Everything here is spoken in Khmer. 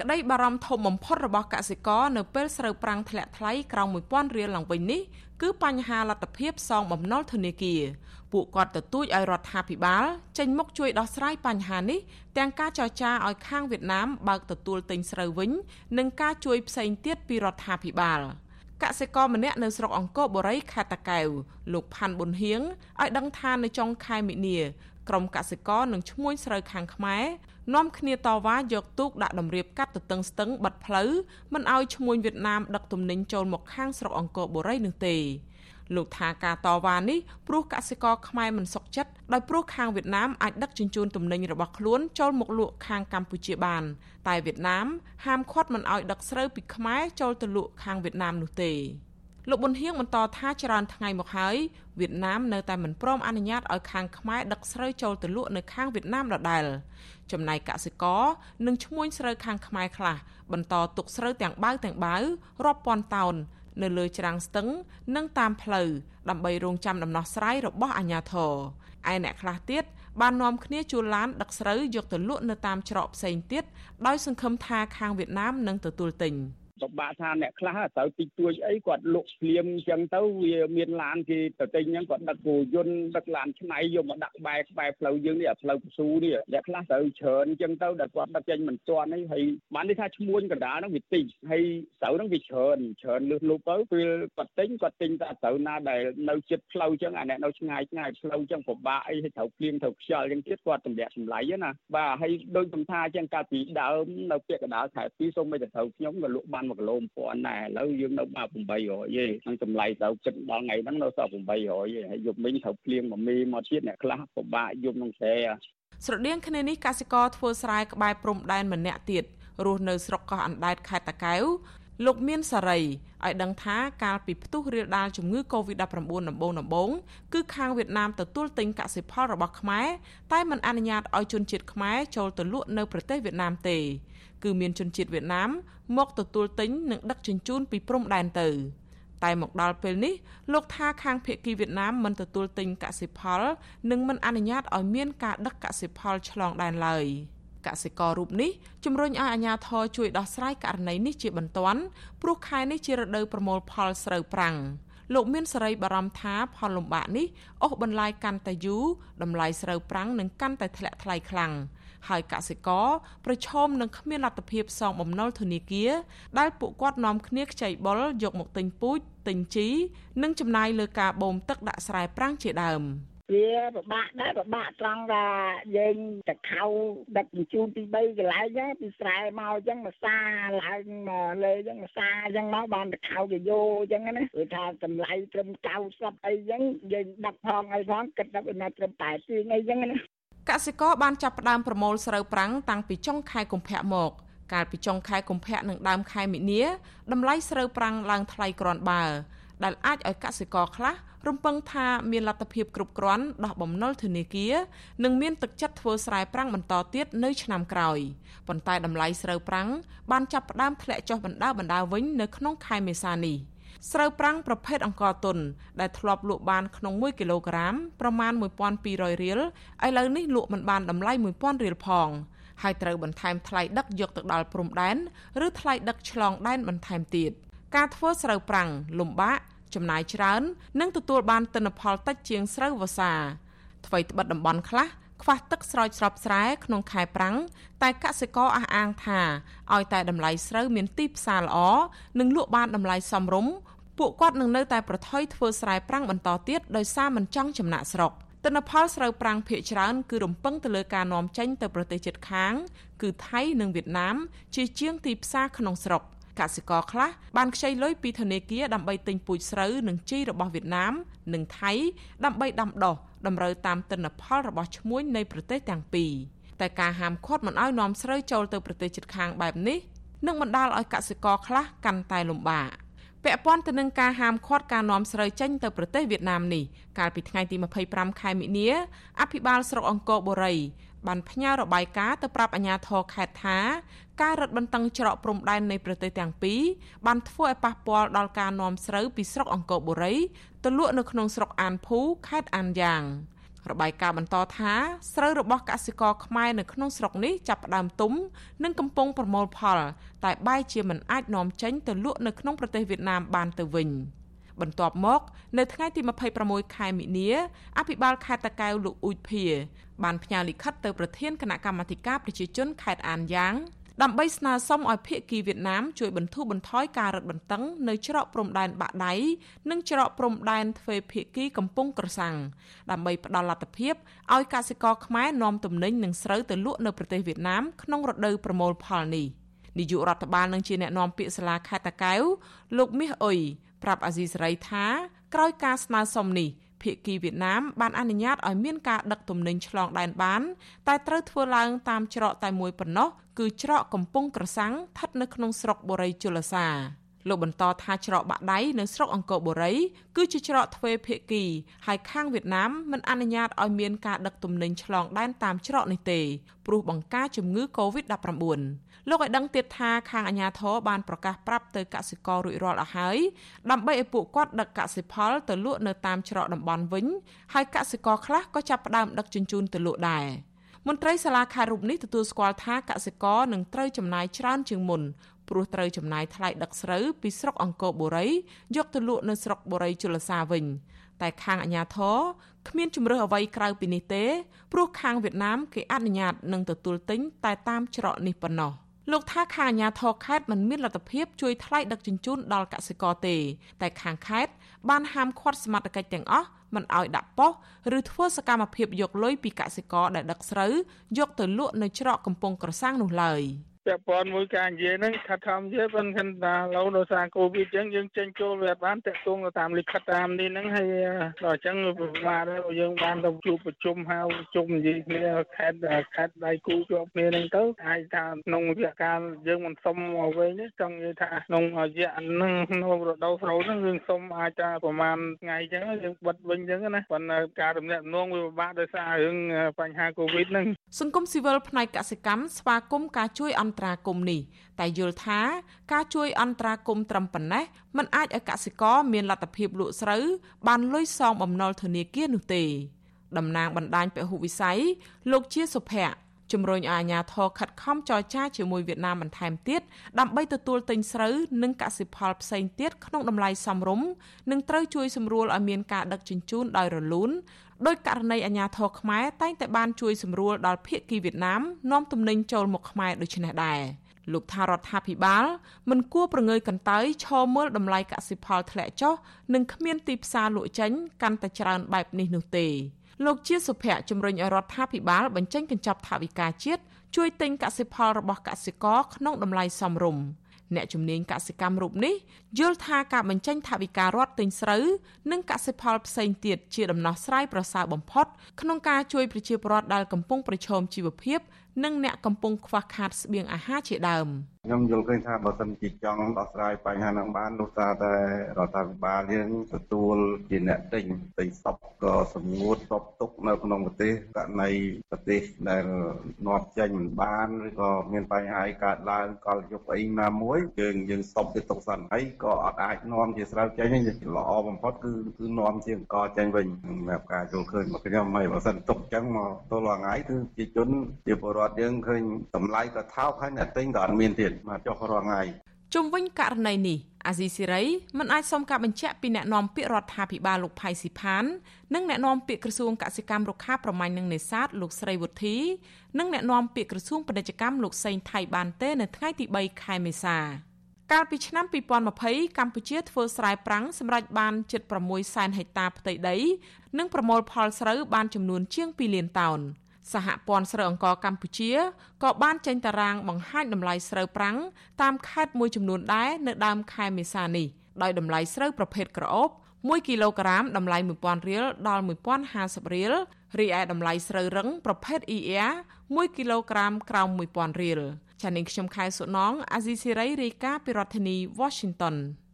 ក្តីបារម្ភធំបំផុតរបស់កសិករនៅពេលស្រូវប្រាំងធ្លាក់ថ្លៃក្រោម1000រៀលឡើងវិញនេះគឺបញ្ហាលទ្ធភាពសងបំណុលធនាគារពួកគាត់ទទូចឲ្យរដ្ឋាភិបាលចេញមុខជួយដោះស្រាយបញ្ហានេះទាំងការចរចាឲ្យខាងវៀតណាមបើកទទួលទិញស្រូវវិញ និងការជួយផ្សេងទៀតពីរដ្ឋាភិបាលកសិករម្នាក់នៅស្រុកអង្គរបូរីខេត្តតាកែវលោកផាន់ប៊ុនហៀងឲ្យដឹងថានៅចុងខែមិនិនា ក្រុមកសិករនឹងឈ្មួញស្រូវខាងខ្មែរនាំគ្នាតវ៉ាយកទូកដាក់តម្រៀបកាត់ទៅតឹងស្ទឹងបិទផ្លូវមិនឲ្យឈ្មួញវៀតណាមដឹកទំនិញចូលមកខាងស្រុកអង្គរបូរីនោះទេលោកថាការតវ៉ានេះព្រោះកសិករខ្មែរមិនសុខចិត្តដោយព្រោះខាងវៀតណាមអាចដឹកជញ្ជូនទំនិញរបស់ខ្លួនចូលមកលក់ខាងកម្ពុជាបាន តែវៀតណាមហាមឃាត់មិនឲ្យដឹកស្រូវពីខ្មែរចូលទៅលក់ខាងវៀតណាមនោះទេ លោកប៊ុនហៀងបន្តថាច្រើនថ្ងៃមកហើយវៀតណាមនៅតែមិនព្រមអនុញ្ញាតឲ្យខាងខ្មែរដឹកស្រូវចូលទៅលក់នៅខាងវៀតណាមដដែលចំណែកកសិករនឹងឈ្មួញស្រូវខាងខ្មែរខ្លះបន្តទុកស្រូវទាំងបាវទាំងបាវរាប់ពាន់តោននៅលើច្រាំងស្ទឹង និងតាមផ្លូវដើម្បីរងចាំដំណោះស្រាយរបស់អាជ្ញាធរឯអ្នកខ្លះទៀតបាននាំគ្នាជួលឡានដឹកស្រូវយកទៅលក់នៅតាមច្រកផ្សេងទៀតដោយសង្ឃឹមថាខាងវៀតណាមនឹងទទួលទិញ។ ពិបាកថាអ្នកខ្លះត្រូវតិចតួចអីគាត់លក់ភ្លាមអញ្ចឹងទៅវាមានឡានគេទៅទិញអញ្ចឹងគាត់ដឹកគោយន្តដឹកឡានឆ្នៃយកមកដាក់ក្បែរក្បែរផ្លូវយើងនេះអាផ្លូវពស៊ូនេះអ្នកខ្លះត្រូវច្រើនអញ្ចឹងទៅដែលគាត់ដឹកចេញមិនទាន់នេះហើយបាននេះថាឈ្មួញកណ្ដាលហ្នឹងវាតិចហើយស្រូវហ្នឹងវាច្រើនច្រើនលឺលុបទៅពេលគាត់ទិញគាត់ទិញតែស្រូវណាដែលនៅជិតផ្លូវអញ្ចឹងអាអ្នកនៅឆ្ងាយឆ្ងាយផ្លូវអញ្ចឹងពិបាកអីហើយត្រូវភ្លៀងត្រូវខ្យល់អញ្ចឹងទៀតគាត់ទម្លាក់ចម្លៃណាបាទហើយដូចខ្ញុំថាអញ្ចឹងកាលពីដើមនៅពាក់កណ្ដាលខែ2សូមមិនទៅត្រូវខ្ញុំក៏លក់បាន1គីឡូ1000ដែរឥឡូវយើងនៅបា800ទេហ្នឹងតម្លៃទៅគិតដល់ថ្ងៃហ្នឹងនៅសល់800ទេហើយយប់មិញត្រូវភ្លៀងមកមីមកទៀតអ្នកខ្លះពិបាកយប់ក្នុងស្រែស្រដៀងគ្នានេះកសិករធ្វើស្រែក្បែរព្រំដែនម្នាក់ទៀតរស់នៅស្រុកកោះអណ្ដែតខេត្តតាកែវ លោកមានសារីឲ្យដឹងថាកាលពីផ្ទុះរាលដាលជំងឺ Covid-19 ដំបូងដំបូងគឺខាងវៀតណាមទទួលទិញកសិផលរបស់ខ្មែរតែមិនអនុញ្ញាតឲ្យជនជាតិខ្មែរចូលទៅលក់នៅប្រទេសវៀតណាមទេគឺមានជនជាតិវៀតណាមមកទទួលទិញនិងដឹកជញ្ជូនពីព្រំដែនទៅតែមកដល់ពេលនេះលោកថាខាងភៀកគីវៀតណាមមិនទទួលទិញកសិផល និងមិនអនុញ្ញាតឲ្យមានការដឹកកសិផលឆ្លងដែនឡើយ កសិកររូបនេះជំរុញឲ្យអាជ្ញាធរជួយដោះស្រាយករណីនេះជាបន្ទាន់ព្រោះខែនេះជារដូវប្រមូលផលស្រូវប្រាំងលោកមានសេរីបារម្ភថាផលលំបាកនេះអូសបន្លាយកាន់តែយូរតម្លៃស្រូវប្រាំងនឹងកាន់តែធ្លាក់ថ្លៃខ្លាំងហើយកសិករប្រឈមនឹងគ្មានលទ្ធភាពសងបំណុលធនាគារដែលពួកគាត់នាំគ្នាខ្ចីបុលយកមកទិញពូជទិញជី និងចំណាយលើការបូមទឹកដាក់ស្រែប្រាំងជាដើម។ វាពិបាកដែរពិបាកត្រង់ថាយើងទៅខៅដឹកជញ្ជូនពី3កន្លែងណាពីស្រែមកអញ្ចឹងមកសាឡើងមកលើអញ្ចឹងមកសាអញ្ចឹងមកបានទៅខៅគេយោអញ្ចឹងណាគឺថាតម្លៃត្រឹម90អីអញ្ចឹងយើងដឹកផងអីផងគិតថាវាត្រឹមតែទីអីអញ្ចឹងណាកសិករបានចាប់ផ្ដើមប្រមូលស្រូវប្រាំងតាំងពីចុងខែកុម្ភៈមកកាលពីចុងខែកុម្ភៈនិងដើមខែមិនិនាតម្លៃស្រូវប្រាំងឡើងថ្លៃគ្រាន់បើ ដែលអាចឲ្យកសិករខ្លះរំពឹងថាមានលទ្ធភាពគ្រប់គ្រាន់ដោះបំណុលធនាគារនិងមានទឹកចិត្តធ្វើស្រែប្រាំងបន្តទៀតនៅឆ្នាំក្រោយប៉ុន្តែតម្លៃស្រូវប្រាំងបានចាប់ផ្ដើមធ្លាក់ចុះបណ្ដាបណ្ដាវិញនៅក្នុងខែមេសានេះស្រូវប្រាំងប្រភេទអង្ករទុនដែលធ្លាប់លក់បានក្នុង1គីឡូក្រាមប្រមាណ1200រៀលឥឡូវនេះលក់មិនបានតម្លៃ1000រៀលផងហើយត្រូវបន្ថែមថ្លៃដឹកយកទៅដល់ព្រំដែនឬថ្លៃដឹកឆ្លងដែនបន្ថែមទៀត ការធ្វើស្រូវប្រាំងលំបាកចំណាយច្រើន និងទទួលបានទិន្នផលតិចជាងស្រូវវស្សាថ្មីត្បិតតំបន់ខ្លះខ្វះទឹកស្រោចស្រពស្រែក្នុងខែប្រាំងតែកសិករអះអាងថាឲ្យតែតម្លៃស្រូវមានទីផ្សារល្អនិងលក់បានតម្លៃសមរម្យពួកគាត់នឹងនៅតែប្រថុយធ្វើស្រែប្រាំងបន្តទៀតដោយសារមិនចង់ចំណាក់ស្រុកទិន្នផលស្រូវប្រាំងភាគច្រើនគឺរំពឹងទៅលើការនាំចេញទៅប្រទេសជិតខាង គឺថៃនិងវៀតណាមជាជាងទីផ្សារក្នុងស្រុក កសិករខ្លះបានខ្ចីលុយពីធនាគារដើម្បីទិញពូជស្រូវនិងជីរបស់វៀតណាម និងថៃដើម្បីដាំដុះតម្រូវតាមទិន្នផលរបស់ឈ្មួញនៃប្រទេសទាំងពីរតែការហាមឃាត់មិនឲ្យនាំស្រូវចូលទៅប្រទេសជិតខាងបែបនេះនឹងបណ្ដាលឲ្យកសិករខ្លះកាន់តែលំបាកពាក់ព័ន្ធទៅនឹងការហាមឃាត់ការនាំស្រូវចេញទៅប្រទេសវៀតណាមនេះកាលពីថ្ងៃទី25ខែមិនិនាអភិបាលស្រុកអង្គរបូរី បានផ្ញើរបាយការណ៍ទៅប្រាប់អាជ្ញាធរខេត្តថាការរឹតបន្តឹងច្រកព្រំដែននៃប្រទេសទាំងពីរបានធ្វើឲ្យប៉ះពាល់ដល់ការនាំស្រូវពីស្រុកអង្គរបូរីទៅលក់នៅក្នុងស្រុកអានភូខេត្តអានយ៉ាងរបាយការណ៍បន្តថាស្រូវរបស់កសិករខ្មែរនៅក្នុងស្រុកនេះចាប់ផ្ដើមទុំនិងកំពុងប្រមូលផល តែបែរជាមិនអាចនាំចេញទៅលក់នៅក្នុងប្រទេសវៀតណាមបានទៅវិញ បន្ទាប់មក នៅថ្ងៃទី26ខែមិនិនាអភិបាលខេត្តតាកែវលោកអ៊ូចភា បានផ្ញើលិខិតទៅប្រធានគណៈកម្មាធិការប្រជាជនខេត្តអានយ៉ាង ដើម្បីស្នើសុំឲ្យភាគីវៀតណាមជួយបន្ធូរបន្ថយការរឹតបន្តឹងនៅច្រកព្រំដែនបាក់ដៃនិងច្រកព្រំដែនទ្វេភាគីកំពង់ក្រសាំងដើម្បីផ្ដល់លទ្ធភាពឲ្យកសិករខ្មែរនាំទំនិញនិងស្រូវទៅលក់នៅប្រទេសវៀតណាមក្នុងរដូវប្រមូលផលនេះ នាយករដ្ឋបាលនឹងជាអ្នកនាំពាក្យសាលាខេត្តតាកែវលោកមាសអ៊ុយប្រាប់អាស៊ីសេរីថាក្រោយការស្នើសុំនេះភាគីវៀតណាមបានអនុញ្ញាតឲ្យមានការដឹកទំនិញឆ្លងដែនបាន តែត្រូវធ្វើឡើងតាមច្រកតែមួយប៉ុណ្ណោះគឺច្រកកំពង់ក្រសាំងស្ថិតនៅក្នុងស្រុកបូរីជលសា លោកបន្តថាច្រកបាក់ដៃនៅស្រុកអង្គរបូរីគឺជាច្រកទ្វេភាគីហើយខាងវៀតណាមមិនអនុញ្ញាតឲ្យមានការដឹកទំនិញឆ្លងដែនតាមច្រកនេះទេព្រោះបង្ការជំងឺ Covid-19 លោកឲ្យដឹងទៀតថាខាងអាជ្ញាធរបានប្រកាសប្រាប់ទៅកសិកររួចរាល់អស់ហើយដើម្បីឲ្យពួកគាត់ដឹកកសិផលទៅលក់នៅតាមច្រកតំបន់វិញហើយកសិករខ្លះក៏ចាប់ផ្ដើមដឹកជញ្ជូនទៅលក់ដែរមន្ត្រីសាលាខេត្តរូបនេះទទួលស្គាល់ថាកសិករនឹងត្រូវចំណាយច្រើនជាងមុន ព្រោះត្រូវចំណាយថ្លៃដឹកស្រូវពីស្រុកអង្គរបូរី យកទៅលក់នៅស្រុកបូរីជលសាវិញ តែខាងអាជ្ញាធរគ្មានជំរើសអ្វីក្រៅពីនេះទេព្រោះខាងវៀតណាមគេអនុញ្ញាតនឹងទទួលទិញតែតាមច្រកនេះប៉ុណ្ណោះលោកថាខាងអាជ្ញាធរខេត្តមិនមានលទ្ធភាពជួយថ្លៃដឹកជញ្ជូនដល់កសិករទេ តែខាងខេត្តបានហាមឃាត់សមត្ថកិច្ចទាំងអស់មិនឲ្យដាក់ប៉ុស្តិ៍ឬធ្វើសកម្មភាពយកលុយពីកសិករដែលដឹកស្រូវយកទៅលក់នៅច្រកកំពង់ក្រសាំងនោះឡើយ។ ពាក់ព័ន្ធមួយការនិយាយហ្នឹងថាធម្មជាប៉ុន្តែថាឡូវដោយសារកូវីដអញ្ចឹងយើងចេញចូលវាបានតាក់ទងទៅតាមលិខិតតាមនេះហ្នឹងហើយដល់អញ្ចឹងពិបាកដែរយើងបានទៅជួបប្រជុំហៅប្រជុំនិយាយគ្នាខេតខេតដៃគូជាប់គ្នាហ្នឹងទៅអាចថាក្នុងរយៈកាលយើងមិនសុំមកវិញចង់និយាយថាក្នុងរយៈហ្នឹងក្នុងរដូវស្រូវហ្នឹងយើងសុំអាចថាប្រហែលថ្ងៃអញ្ចឹងយើងបិទវិញអញ្ចឹងណាប៉ុន្តែការទំនាក់ទំនងវាពិបាកដោយសាររឿងបញ្ហាកូវីដហ្នឹងសង្គមស៊ីវិលផ្នែកកសិកម្មស្វាគមន៍ការជួយអន្តន្តរាគមន៍នេះតែយល់ថាការជួយអន្តរាគមន៍ត្រឹមប៉ុណ្ណេះมันអាចឲ្យកសិករមានលទ្ធភាពលក់ស្រូវបានលុយសងបំណុលធនាគារនោះទេតំណាងបណ្ដាញពហុវិស័យលោកជាសុភ័ក្រជំរុញឲ្យអាជ្ញាធរខិតខំចរចាជាមួយវៀតណាមបន្ថែមទៀតដើម្បីទទួលទិញស្រូវនិងកសិផលផ្សេងទៀតក្នុងតម្លៃសមរម្យនិងត្រូវជួយសម្រួលឲ្យមានការដឹកជញ្ជូនដោយរលូន ដោយករណីអាញាធរខ្មែរតែងតែបានជួយសម្រួលដល់ភៀកគីវៀតណាមនាំទំនិញចូលមកខ្មែរដូចនេះដែរលោកថារដ្ឋាភិបាលមិនគួរប្រងើយកន្តើយឈរមើលតម្លៃកសិផលធ្លាក់ចុះនិងគ្មានទីផ្សារលក់ចេញកាន់តែច្រើនបែបនេះនោះទេលោកជាសុភ័ក្រជំរុញឲ្យរដ្ឋាភិបាលបញ្ចេញកញ្ចប់ថវិកាជាតិជួយទិញកសិផលរបស់កសិករក្នុងតម្លៃសមរម្យ អ្នកជំនាញកសិកម្មរូបនេះយល់ថាការបញ្ចេញថវិការដ្ឋទិញស្រូវនិងកសិផលផ្សេងទៀតជាដំណោះស្រាយប្រសើរបំផុតក្នុងការជួយប្រជាពលរដ្ឋដែលកំពុងប្រឈមជីវភាព និងអ្នកកំពុងខ្វះខាតស្បៀងអាហារជាដើម។ខ្ញុំយល់ឃើញថាបើសិនជាចង់ដោះស្រាយបញ្ហានឹងបាននោះថាតែរដ្ឋាភិបាលយើងទទួលជាអ្នកទិញទិញសពក៏សម្ងួតសពទុកនៅក្នុងប្រទេសករណីប្រទេសដែលនាំចេញមិនបានឬក៏មានបញ្ហាកើតឡើងកលយុគអីណាមួយយើងយើងសពទៅទុកសិនហើយក៏អត់អាចនាំជាស្រូវចេញវិញល្អបំផុតគឺគឺនាំជាអង្គចេញវិញសម្រាប់ការយល់ឃើញរបស់ខ្ញុំហើយបើសិនទុកចឹងមកទល់ថ្ងៃគឺជាជនជាពលរដ្ឋយើងឃើញតម្លៃក៏ថោកហើយអ្នកទិញក៏អត់មានទៀតមកចុះរាល់ថ្ងៃជុំវិញករណីនេះអាស៊ីសេរីមិនអាចសុំការបញ្ជាក់ពីអ្នកនាំពាក្យរដ្ឋាភិបាលលោកផៃស៊ីផាន និងអ្នកនាំពាក្យក្រសួងកសិកម្មរុក្ខាប្រមាញ់និងនេសាទលោកស្រីវុធីនិងអ្នកនាំពាក្យក្រសួងពាណិជ្ជកម្មលោកសេងថៃបានទេនៅថ្ងៃទី3ខែមេសាកាលពីឆ្នាំ2020កម្ពុជាធ្វើស្រែប្រាំងសម្រាប់បានជិត6សែនហិកតាផ្ទៃដី និងប្រមូលផលស្រូវបានចំនួនជាង2លានតោន។ សហព័ន្ធស្រូវអង្ករកម្ពុជាក៏បានចេញតារាងបង្ហាញតម្លៃស្រូវប្រាំងតាមខេត្តមួយចំនួនដែរនៅដើមខែមេសានេះដោយតម្លៃស្រូវប្រភេទក្រអូប1គីឡូក្រាមតម្លៃ1000រៀលដល់1050រៀលរីឯតម្លៃស្រូវរឹងប្រភេទ ER 1គីឡូក្រាមក្រោម1000រៀលចា៎នាងខ្ញុំខែសុណងអាស៊ីសេរីរាយការណ៍ពីរដ្ឋធានី Washington